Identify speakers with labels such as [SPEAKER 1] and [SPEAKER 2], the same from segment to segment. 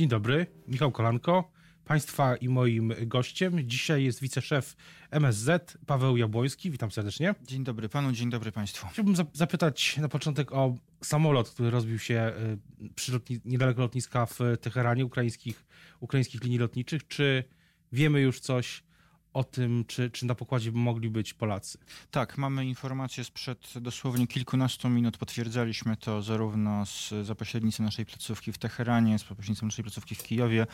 [SPEAKER 1] Dzień dobry, Michał Kolanko. Państwa i moim gościem dzisiaj jest wiceszef MSZ Paweł Jabłoński. Witam serdecznie.
[SPEAKER 2] Dzień dobry panu, dzień dobry państwu.
[SPEAKER 1] Chciałbym zapytać na początek o samolot, który rozbił się y, przy lotni niedaleko lotniska w Teheranie, ukraińskich, ukraińskich linii lotniczych. Czy wiemy już coś o tym, czy, czy na pokładzie mogli być Polacy.
[SPEAKER 2] Tak, mamy informacje sprzed dosłownie kilkunastu minut. Potwierdzaliśmy to zarówno z, za pośrednictwem naszej placówki w Teheranie, z pośrednictwem naszej placówki w Kijowie.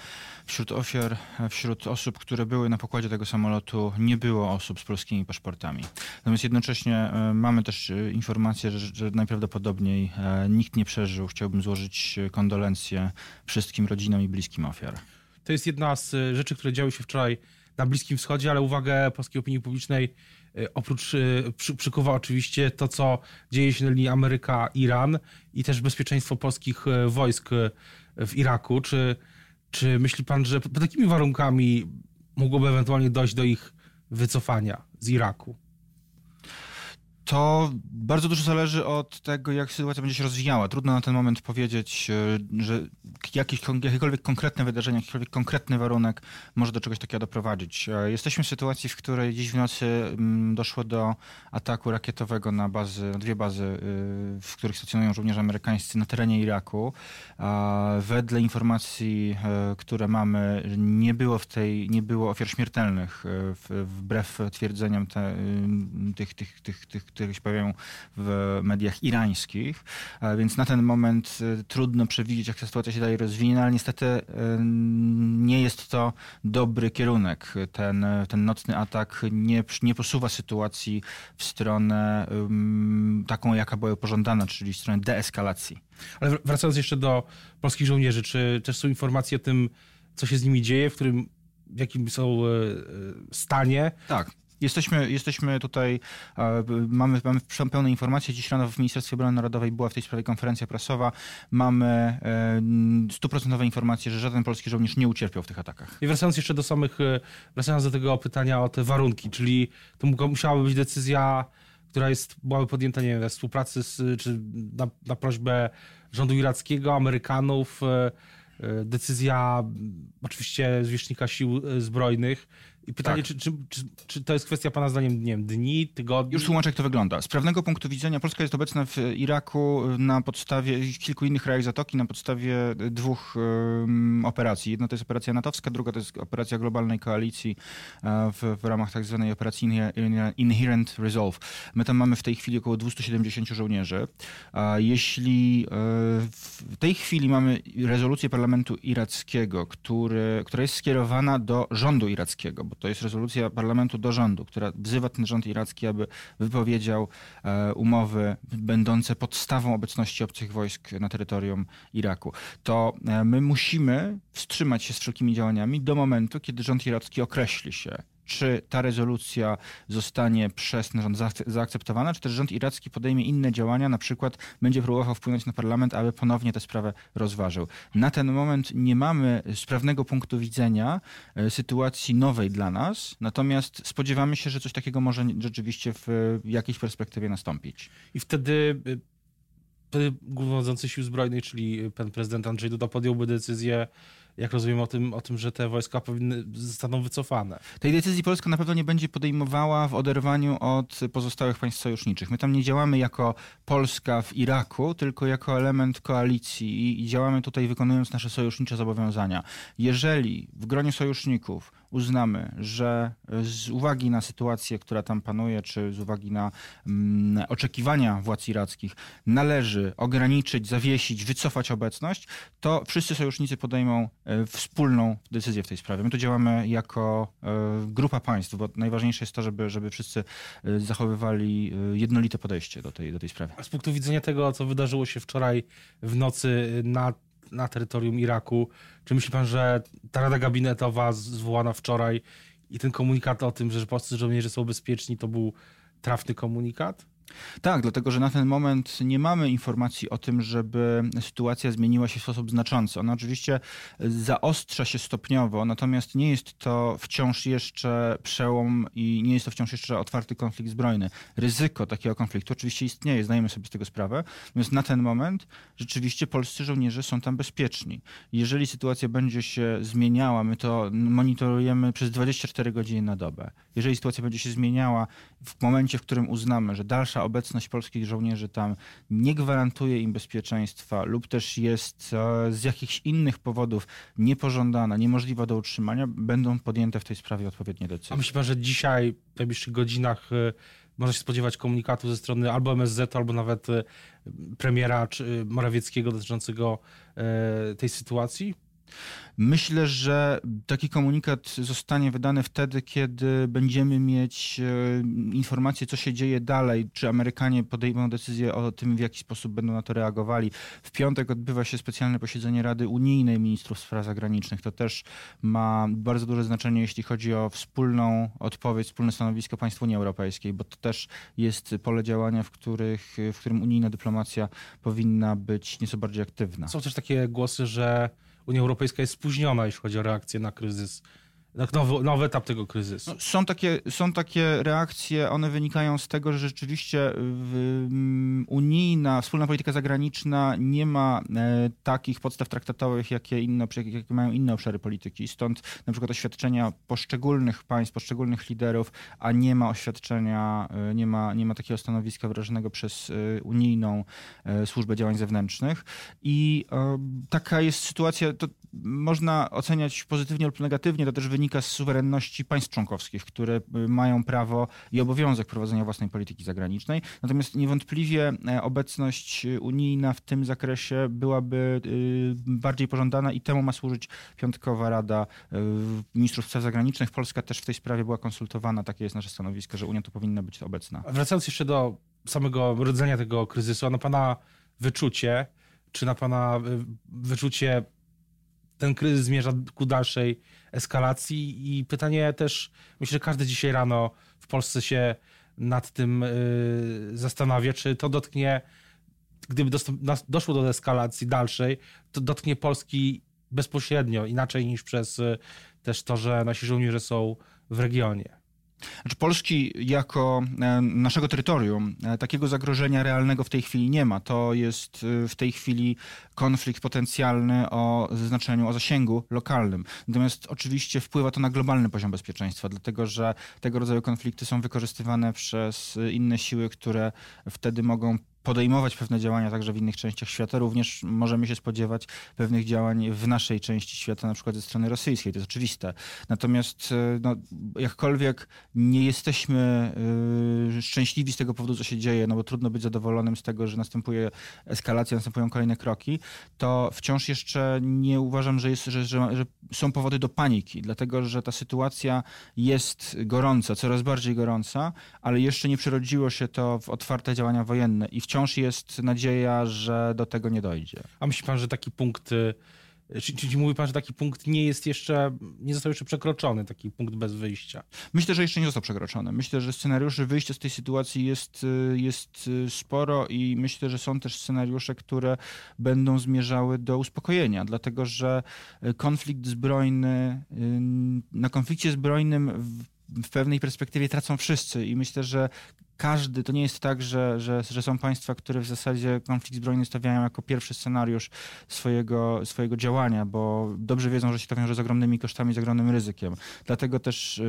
[SPEAKER 2] Wśród ofiar, wśród osób, które były na pokładzie tego samolotu, nie było osób z polskimi paszportami. Natomiast jednocześnie e, mamy też e, informację, że, że najprawdopodobniej e, nikt nie przeżył. Chciałbym złożyć kondolencje wszystkim rodzinom i bliskim ofiar.
[SPEAKER 1] To jest jedna z rzeczy, które działy się wczoraj na Bliskim Wschodzie, ale uwagę polskiej opinii publicznej y, oprócz y, przy, przykuwa oczywiście to, co dzieje się na linii Ameryka-Iran i też bezpieczeństwo polskich y, wojsk w Iraku. Czy, czy myśli pan, że pod takimi warunkami mogłoby ewentualnie dojść do ich wycofania z Iraku?
[SPEAKER 2] To bardzo dużo zależy od tego, jak sytuacja będzie się rozwijała. Trudno na ten moment powiedzieć, e, że jakieś, jakiekolwiek konkretne wydarzenie, jakikolwiek konkretny warunek może do czegoś takiego doprowadzić. E, jesteśmy w sytuacji, w której dziś w nocy mm, doszło do ataku rakietowego na bazy, na dwie bazy, e, w których stacjonują żołnierze amerykańscy na terenie Iraku. Wedle informacji, które mamy, nie było w tej, nie było ofiar śmiertelnych, wbrew twierdzeniom te, tych, tych, tych, tych które się pojawiają w mediach irańskich, e, więc na ten moment e, trudno przewidzieć, jak ta sytuacja się dalej rozwinie, no ale niestety e, nie jest to dobry kierunek. Ten, ten nocny atak nie, nie posuwa sytuacji w stronę taką, jaka była pożądana, czyli w stronę deeskalacji.
[SPEAKER 1] Ale wracając jeszcze do polskich żołnierzy, czy też są informacje o tym, co się z nimi dzieje, w którym w jakim są stanie?
[SPEAKER 2] Tak. Jesteśmy, jesteśmy tutaj, mamy, mamy pełne informacje. Dziś rano w Ministerstwie Obrony Narodowej była w tej sprawie konferencja prasowa. Mamy e, stuprocentowe informacje, że żaden polski żołnierz nie ucierpiał w tych atakach.
[SPEAKER 1] I wracając jeszcze do samych, e, wracając do tego pytania o te warunki, czyli to musiałaby być decyzja, która jest, byłaby podjęta, nie wiem, we współpracy z, czy na, na prośbę rządu irackiego, Amerykanów, e, decyzja oczywiście zwierzchnika sił zbrojnych, i pytanie, tak. czy, czy, czy, czy, to jest kwestia pana zdaniem, nie wiem, dni, tygodni?
[SPEAKER 2] Już tłumaczę, jak to wygląda. Z prawnego punktu widzenia Polska jest obecna w Iraku na podstawie kilku innych krajach Zatoki, na podstawie dwóch um, operacji. Jedna to jest operacja natowska, druga to jest operacja globalnej koalicji e, w, w ramach tak zwanej operacji Inherent Resolve. My tam mamy w tej chwili około 270 żołnierzy. Jeśli e, w tej chwili mamy rezolucję parlamentu irackiego, który, która jest skierowana do rządu irackiego, bo to jest rezolucja parlamentu do rządu, która wzywa ten rząd iracki, aby wypowiedział e, umowy będące podstawą obecności obcych wojsk na terytorium Iraku. To e, my musimy wstrzymać się z wszelkimi działaniami do momentu, kiedy rząd iracki określi się czy ta rezolucja zostanie przez rząd zaakceptowana, czy też rząd iracki podejmie inne działania, na przykład będzie próbował wpłynąć na parlament, aby ponownie tę sprawę rozważył. Na ten moment nie mamy z prawnego punktu widzenia e, sytuacji nowej dla nas, natomiast spodziewamy się, że coś takiego może rzeczywiście w jakiejś perspektywie nastąpić.
[SPEAKER 1] I wtedy wtedy głównodzący sił zbrojnych, czyli pan prezydent Andrzej Duda podjąłby decyzję jak rozumiem, o tym, o tym, że te wojska powinny zostaną wycofane.
[SPEAKER 2] Tej decyzji Polska na pewno nie będzie podejmowała w oderwaniu od pozostałych państw sojuszniczych. My tam nie działamy jako Polska w Iraku, tylko jako element koalicji i działamy tutaj wykonując nasze sojusznicze zobowiązania. Jeżeli w gronie sojuszników uznamy, że z uwagi na sytuację, która tam panuje, czy z uwagi na mm, oczekiwania władz irackich, należy ograniczyć, zawiesić, wycofać obecność, to wszyscy sojusznicy podejmą e, wspólną decyzję w tej sprawie. My tu działamy jako e, grupa państw, bo najważniejsze jest to, żeby, żeby wszyscy e, zachowywali jednolite podejście do tej, do tej sprawy.
[SPEAKER 1] A z punktu widzenia tego, co wydarzyło się wczoraj w nocy na na terytorium Iraku. Czy myśli pan, że ta rada gabinetowa zwołana wczoraj i ten komunikat o tym, że polscy żołnierze są bezpieczni, to był trafny komunikat?
[SPEAKER 2] Tak, dlatego że na ten moment nie mamy informacji o tym, żeby sytuacja zmieniła się w sposób znaczący. Ona oczywiście zaostrza się stopniowo, natomiast nie jest to wciąż jeszcze przełom i nie jest to wciąż jeszcze otwarty konflikt zbrojny. Ryzyko takiego konfliktu oczywiście istnieje, zdajemy sobie z tego sprawę, natomiast na ten moment rzeczywiście polscy żołnierze są tam bezpieczni. Jeżeli sytuacja będzie się zmieniała, my to monitorujemy przez 24 godziny na dobę. Jeżeli sytuacja będzie się zmieniała w momencie, w którym uznamy, że dalsza obecność polskich żołnierzy tam nie gwarantuje im bezpieczeństwa lub też jest e, z jakichś innych powodów niepożądana, niemożliwa do utrzymania, będą podjęte w tej sprawie odpowiednie decyzje.
[SPEAKER 1] A myśli pan, że dzisiaj, w najbliższych godzinach e, można się spodziewać komunikatu ze strony albo MSZ, albo nawet e, premiera Morawieckiego dotyczącego tej sytuacji?
[SPEAKER 2] Myślę, że taki komunikat zostanie wydany wtedy, kiedy będziemy mieć e, informacje, co się dzieje dalej, czy Amerykanie podejmą decyzję o tym, w jaki sposób będą na to reagowali. W piątek odbywa się specjalne posiedzenie Rady Unijnej Ministrów Spraw Zagranicznych. To też ma bardzo duże znaczenie, jeśli chodzi o wspólną odpowiedź, wspólne stanowisko państw Unii Europejskiej, bo to też jest pole działania, w, których, w którym unijna dyplomacja powinna być nieco bardziej aktywna.
[SPEAKER 1] Są też takie głosy, że Unia Europejska jest spóźniona, jeśli chodzi o reakcję na kryzys nowy, nowy etap tego kryzysu. No,
[SPEAKER 2] są, takie, są takie reakcje, one wynikają z tego, że rzeczywiście unijna, wspólna polityka zagraniczna nie ma e, takich podstaw traktatowych, jakie, inne, jakie mają inne obszary polityki. Stąd na przykład oświadczenia poszczególnych państw, poszczególnych liderów, a nie ma oświadczenia, e, nie ma, nie ma takiego stanowiska wyrażonego przez e, unijną służbę działań zewnętrznych. I taka jest sytuacja, to można oceniać pozytywnie lub negatywnie, to też wynika z suwerenności państw członkowskich, które y, mają prawo i obowiązek prowadzenia własnej polityki zagranicznej. Natomiast niewątpliwie e, obecność unijna w tym zakresie byłaby y, bardziej pożądana i temu ma służyć piątkowa Rada y, Ministrów Spraw Zagranicznych. Polska też w tej sprawie była konsultowana, takie jest nasze stanowisko, że Unia tu powinna być obecna.
[SPEAKER 1] Wracając jeszcze do samego rodzenia tego kryzysu, a na Pana wyczucie, czy na Pana wyczucie ten kryzys zmierza ku dalszej eskalacji i pytanie też, myślę, że każdy dzisiaj rano w Polsce się nad tym y, zastanawia, czy to dotknie, gdyby doszło do eskalacji dalszej, to dotknie Polski bezpośrednio, inaczej niż przez y, też to, że nasi żołnierze są w regionie.
[SPEAKER 2] Znaczy Polski jako e, naszego terytorium e, takiego zagrożenia realnego w tej chwili nie ma. To jest e, w tej chwili konflikt potencjalny o znaczeniu, o zasięgu lokalnym. Natomiast oczywiście wpływa to na globalny poziom bezpieczeństwa, dlatego że tego rodzaju konflikty są wykorzystywane przez inne siły, które wtedy mogą podejmować pewne działania także w innych częściach świata. Również możemy się spodziewać pewnych działań w naszej części świata, na przykład ze strony rosyjskiej. To jest oczywiste. Natomiast e, no, jakkolwiek nie jesteśmy y, szczęśliwi z tego powodu, co się dzieje, no bo trudno być zadowolonym z tego, że następuje eskalacja, następują kolejne kroki, to wciąż jeszcze nie uważam, że, jest, że, że, że są powody do paniki, dlatego że ta sytuacja jest gorąca, coraz bardziej gorąca, ale jeszcze nie przerodziło się to w otwarte działania wojenne i wciąż wciąż jest nadzieja, że do tego nie dojdzie.
[SPEAKER 1] A myśli pan, że taki punkt, y, czy, czy mówi pan, że taki punkt nie jest jeszcze, nie został jeszcze przekroczony, taki punkt bez wyjścia?
[SPEAKER 2] Myślę, że jeszcze nie został przekroczony. Myślę, że scenariuszy wyjścia z tej sytuacji jest, y, jest y, sporo i myślę, że są też scenariusze, które będą zmierzały do uspokojenia, dlatego że konflikt zbrojny, na konflikcie zbrojnym w pewnej perspektywie tracą wszyscy i myślę, że każdy, to nie jest tak, że, że, że są państwa, które w zasadzie konflikt zbrojny stawiają jako pierwszy scenariusz swojego, swojego działania, bo dobrze wiedzą, że się to wiąże z ogromnymi kosztami, z ogromnym ryzykiem. Dlatego też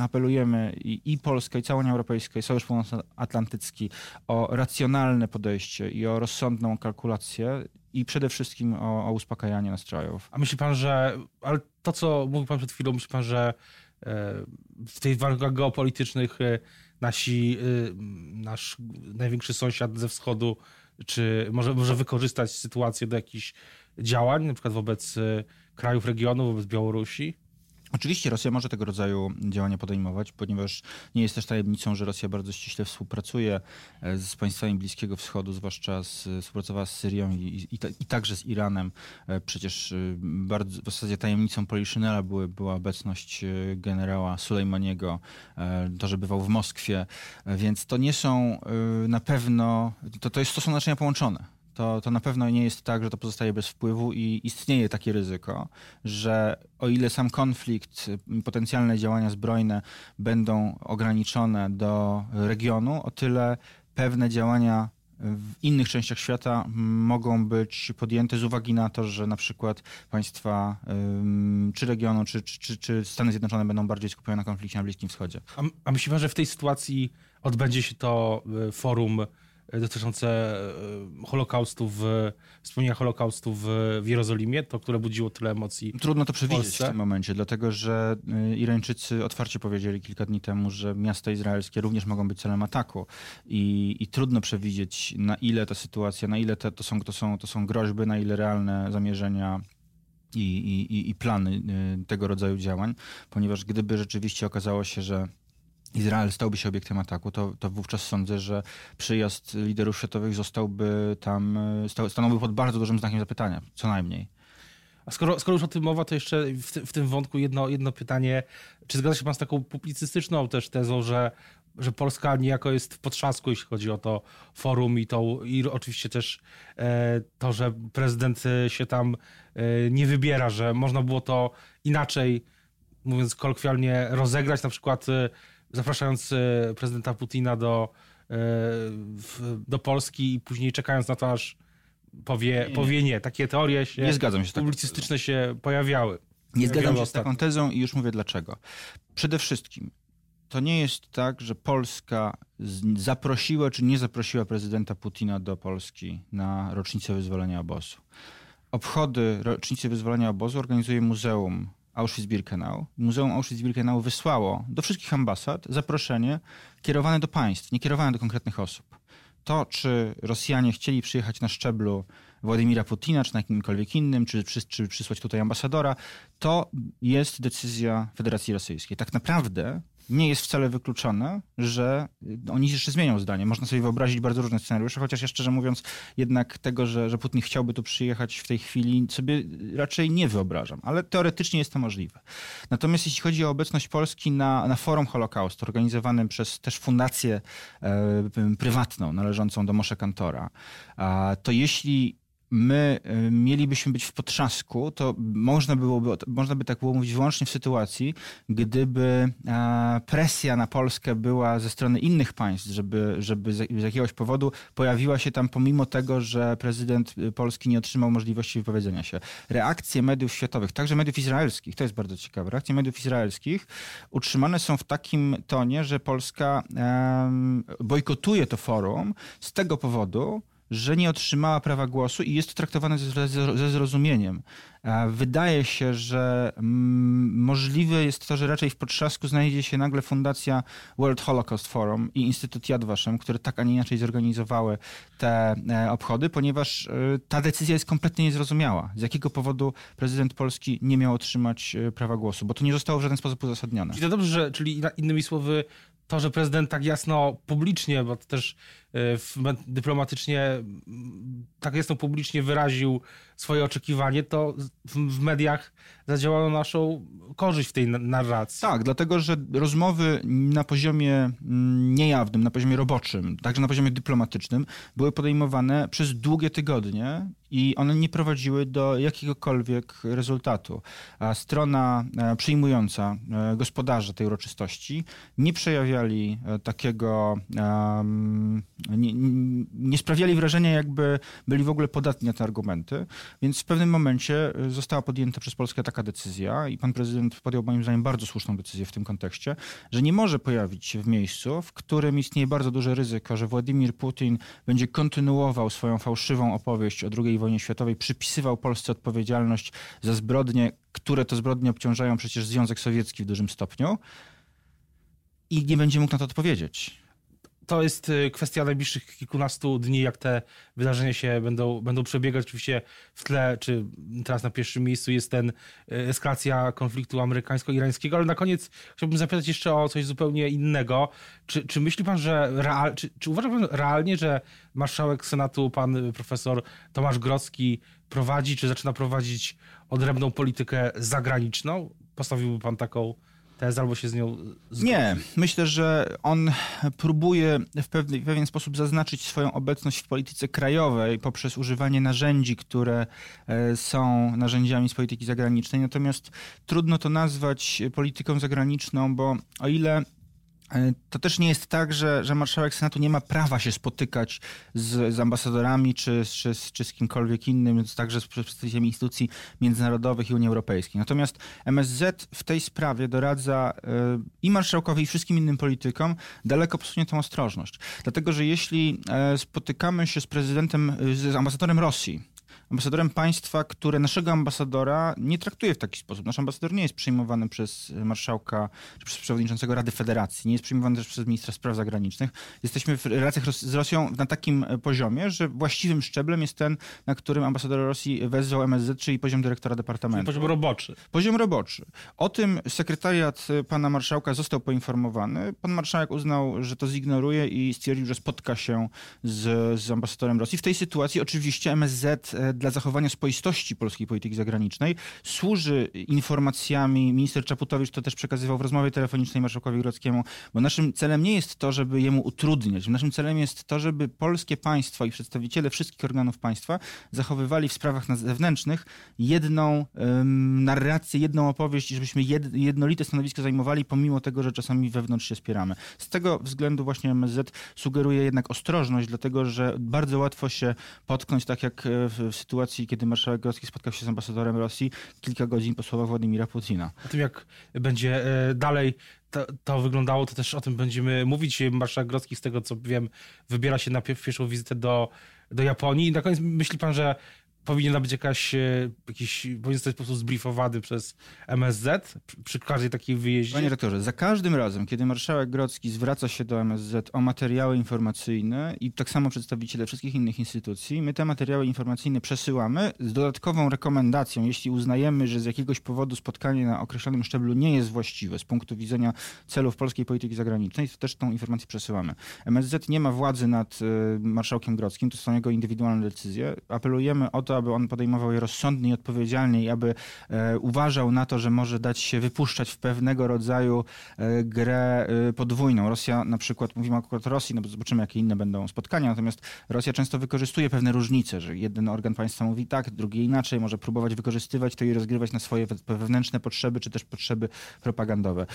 [SPEAKER 2] apelujemy i, i Polska, i cała Unia Europejska, i Sojusz Północnoatlantycki o racjonalne podejście i o rozsądną kalkulację i przede wszystkim o, o uspokajanie nastrojów.
[SPEAKER 1] A myśli pan, że, ale to co mówił pan przed chwilą, myśli pan, że e, w tych warunkach geopolitycznych e, nasi, y, nasz największy sąsiad ze wschodu, czy może, może wykorzystać sytuację do jakichś działań, na przykład wobec y, krajów regionu, wobec Białorusi?
[SPEAKER 2] Oczywiście Rosja może tego rodzaju działania podejmować, ponieważ nie jest też tajemnicą, że Rosja bardzo ściśle współpracuje e, z państwami Bliskiego Wschodu, zwłaszcza z, współpracowała z Syrią i, i, i, także z Iranem. E, przecież e, bardzo, w zasadzie tajemnicą Poliszynela była obecność generała Sulejmaniego, to, że bywał w Moskwie, więc to nie są na pewno, to, to, jest, to są naczynia połączone to, to na pewno nie jest tak, że to pozostaje bez wpływu i istnieje takie ryzyko, że o ile sam konflikt, potencjalne działania zbrojne będą ograniczone do regionu, o tyle pewne działania w innych częściach świata mogą być podjęte z uwagi na to, że na przykład państwa czy regionu, czy, czy, czy Stany Zjednoczone będą bardziej skupione na konflikcie na Bliskim Wschodzie.
[SPEAKER 1] A, a myślimy, że w tej sytuacji odbędzie się to y, forum dotyczące e, Holokaustu, w, wspomnienia Holokaustu w, w Jerozolimie, to które budziło tyle emocji.
[SPEAKER 2] Trudno to przewidzieć w, w tym momencie, dlatego że e, Irańczycy otwarcie powiedzieli kilka dni temu, że miasta izraelskie również mogą być celem ataku i, i trudno przewidzieć na ile ta sytuacja, na ile te, to, są, to, są, to są groźby, na ile realne zamierzenia i, i, i plany e, tego rodzaju działań, ponieważ gdyby rzeczywiście okazało się, że Izrael stałby się obiektem ataku, to, to wówczas sądzę, że przyjazd liderów światowych zostałby tam, e, stanąłby pod bardzo dużym znakiem zapytania, co najmniej.
[SPEAKER 1] A skoro, skoro już o tym mowa, to jeszcze w, w, tym wątku jedno, jedno pytanie. Czy zgadza się pan z taką publicystyczną też tezą, że, że Polska niejako jest w potrzasku, jeśli chodzi o to forum i, to, i oczywiście też e, to, że prezydent się tam e, nie wybiera, że można było to inaczej, mówiąc kolokwialnie, rozegrać, na przykład e, zapraszając e, prezydenta Putina do, e, do Polski i później czekając na to, aż powie nie. Powie nie. Takie teorie się,
[SPEAKER 2] nie zgadzam się
[SPEAKER 1] publicystyczne się pojawiały.
[SPEAKER 2] Nie zgadzam się z taką tezą i już mówię dlaczego. Przede wszystkim to nie jest tak, że Polska zaprosiła czy nie zaprosiła prezydenta Putina do Polski na rocznicę wyzwolenia obozu. Obchody rocznicy wyzwolenia obozu organizuje Muzeum Auschwitz-Birkenau, Muzeum Auschwitz-Birkenau wysłało do wszystkich ambasad zaproszenie kierowane do państw, nie kierowane do konkretnych osób. To, czy Rosjanie chcieli przyjechać na szczeblu Władimira Putina, czy na jakimkolwiek innym, czy, czy, czy przysłać tutaj ambasadora, to jest decyzja Federacji Rosyjskiej. Tak naprawdę nie jest wcale wykluczone, że oni jeszcze zmienią zdanie. Można sobie wyobrazić bardzo różne scenariusze, chociaż ja szczerze mówiąc jednak tego, że, że Putin chciałby tu przyjechać w tej chwili sobie raczej nie wyobrażam, ale teoretycznie jest to możliwe. Natomiast jeśli chodzi o obecność Polski na, na forum Holokaustu organizowanym przez też fundację e, prywatną należącą do Moshe Kantora, to jeśli my y, mielibyśmy być w potrzasku, to można, byłoby, można by tak było mówić wyłącznie w sytuacji, gdyby presja na Polskę była ze strony innych państw, żeby, żeby z jakiegoś powodu pojawiła się tam pomimo tego, że prezydent Polski nie otrzymał możliwości wypowiedzenia się. Reakcje mediów światowych, także mediów izraelskich, to jest bardzo ciekawe, reakcje mediów izraelskich utrzymane są w takim tonie, że Polska bojkotuje to forum z tego powodu, że nie otrzymała prawa głosu i jest to traktowane ze, zrozumieniem. Wydaje się, że mm, możliwe jest to, że raczej w potrzasku znajdzie się nagle Fundacja World Holocaust Forum i Instytut Yad Vashem, które tak, a nie inaczej zorganizowały te e, obchody, ponieważ e, ta decyzja jest kompletnie niezrozumiała. Z jakiego powodu prezydent Polski nie miał otrzymać e, prawa głosu, bo to nie zostało w żaden sposób uzasadnione.
[SPEAKER 1] Czyli to dobrze, że, czyli innymi słowy, to, że prezydent tak jasno publicznie, bo to też dyplomatycznie tak jasno publicznie wyraził swoje oczekiwanie, to w, mediach zadziałało naszą korzyść w tej narracji.
[SPEAKER 2] Tak, dlatego że rozmowy na poziomie mm, niejawnym, na poziomie roboczym, także na poziomie dyplomatycznym były podejmowane przez długie tygodnie i one nie prowadziły do jakiegokolwiek rezultatu. A strona e, przyjmująca e, gospodarza tej uroczystości nie przejawiali e, takiego, nie, nie sprawiali wrażenia, jakby byli w ogóle podatni na te argumenty, więc w pewnym momencie została podjęta przez Polskę taka decyzja i pan prezydent podjął moim zdaniem bardzo słuszną decyzję w tym kontekście, że nie może pojawić się w miejscu, w którym istnieje bardzo duże ryzyko, że Władimir Putin będzie kontynuował swoją fałszywą opowieść o II wojnie światowej, przypisywał Polsce odpowiedzialność za zbrodnie, które to zbrodnie obciążają przecież Związek Sowiecki w dużym stopniu i nie będzie mógł na to odpowiedzieć.
[SPEAKER 1] To jest y, kwestia najbliższych kilkunastu dni, jak te wydarzenia się będą, będą przebiegać. Oczywiście w tle, czy teraz na pierwszym miejscu jest ten y, eskalacja konfliktu amerykańsko-irańskiego, ale na koniec chciałbym zapytać jeszcze o coś zupełnie innego. Czy, czy myśli pan, że real, czy, czy uważa pan realnie, że marszałek Senatu, pan profesor Tomasz Grodzki prowadzi, czy zaczyna prowadzić odrębną politykę zagraniczną? Postawiłby pan taką tezę albo się z nią zgodzi?
[SPEAKER 2] Nie, myślę, że on próbuje w pewien, w pewien sposób zaznaczyć swoją obecność w polityce krajowej poprzez używanie narzędzi, które e, są narzędziami z polityki zagranicznej. Natomiast trudno to nazwać polityką zagraniczną, bo o ile to też nie jest tak, że, że marszałek Senatu nie ma prawa się spotykać z, z ambasadorami czy, czy, czy, z kimkolwiek innym, także z przedstawicielami instytucji międzynarodowych i Unii Europejskiej. Natomiast MSZ w tej sprawie doradza e, i marszałkowi, i wszystkim innym politykom daleko posuniętą ostrożność. Dlatego, że jeśli e, spotykamy się z prezydentem, z ambasadorem Rosji, ambasadorem państwa, które naszego ambasadora nie traktuje w taki sposób. Nasz ambasador nie jest przyjmowany przez marszałka, czy przez przewodniczącego Rady Federacji, nie jest przyjmowany też przez ministra spraw zagranicznych. Jesteśmy w relacjach z Rosją na takim e, poziomie, że właściwym szczeblem jest ten, na którym ambasador Rosji wezwał MSZ, czyli poziom dyrektora departamentu.
[SPEAKER 1] Poziom roboczy.
[SPEAKER 2] Poziom roboczy. O tym sekretariat e, pana marszałka został poinformowany. Pan marszałek uznał, że to zignoruje i stwierdził, że spotka się z, z ambasadorem Rosji. W tej sytuacji oczywiście MSZ e, dla zachowania spoistości polskiej polityki zagranicznej służy informacjami. Minister Czaputowicz to też przekazywał w rozmowie telefonicznej marszałkowi Grodzkiemu, bo naszym celem nie jest to, żeby jemu utrudniać. Naszym celem jest to, żeby polskie państwo i przedstawiciele wszystkich organów państwa zachowywali w sprawach zewnętrznych jedną narrację, jedną opowieść i żebyśmy jed, jednolite stanowisko zajmowali, pomimo tego, że czasami wewnątrz się spieramy. Z tego względu właśnie MSZ sugeruje jednak ostrożność, dlatego że bardzo łatwo się potknąć, tak jak w sytuacji, kiedy marszałek Grodzki spotkał się z ambasadorem Rosji kilka godzin po słowach Władimira Putina.
[SPEAKER 1] O tym, jak będzie e, dalej to, to, wyglądało, to też o tym będziemy mówić. Marszałek Grodzki, z tego co wiem, wybiera się na pierwszą wizytę do, do Japonii. I na koniec myśli pan, że powinien być jakaś, e, jakiś, powinien zostać po prostu zbriefowany przez MSZ przy każdej takiej wyjeździe?
[SPEAKER 2] Panie rektorze, za każdym razem, kiedy marszałek Grodzki zwraca się do MSZ o materiały informacyjne i tak samo przedstawiciele wszystkich innych instytucji, my te materiały informacyjne przesyłamy z dodatkową rekomendacją, jeśli uznajemy, że z jakiegoś powodu spotkanie na określonym szczeblu nie jest właściwe z punktu widzenia celów polskiej polityki zagranicznej, to też tą informację przesyłamy. MSZ nie ma władzy nad y, marszałkiem Grodzkim, to są jego indywidualne decyzje. Apelujemy o to, aby on podejmował je rozsądnie i odpowiedzialnie i aby e, uważał na to, że może dać się wypuszczać w pewnego rodzaju e, grę e, podwójną. Rosja na przykład, mówimy akurat o Rosji, no bo zobaczymy jakie inne będą spotkania, natomiast Rosja często wykorzystuje pewne różnice, że jeden organ państwa mówi tak, drugi inaczej, może próbować wykorzystywać to i rozgrywać na swoje wewnętrzne potrzeby, czy też potrzeby propagandowe.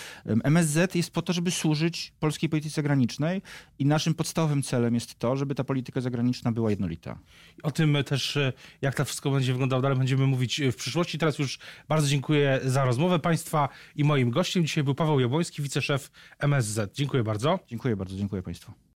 [SPEAKER 2] MSZ jest po to, żeby służyć polskiej polityce zagranicznej i naszym podstawowym celem jest to, żeby ta polityka zagraniczna była jednolita.
[SPEAKER 1] O tym też, jak jak to wszystko będzie wyglądało dalej, będziemy mówić w przyszłości. Teraz już bardzo dziękuję za rozmowę Państwa i moim gościem dzisiaj był Paweł Jabłoński, wiceszef MSZ. Dziękuję bardzo.
[SPEAKER 2] Dziękuję bardzo, dziękuję Państwu.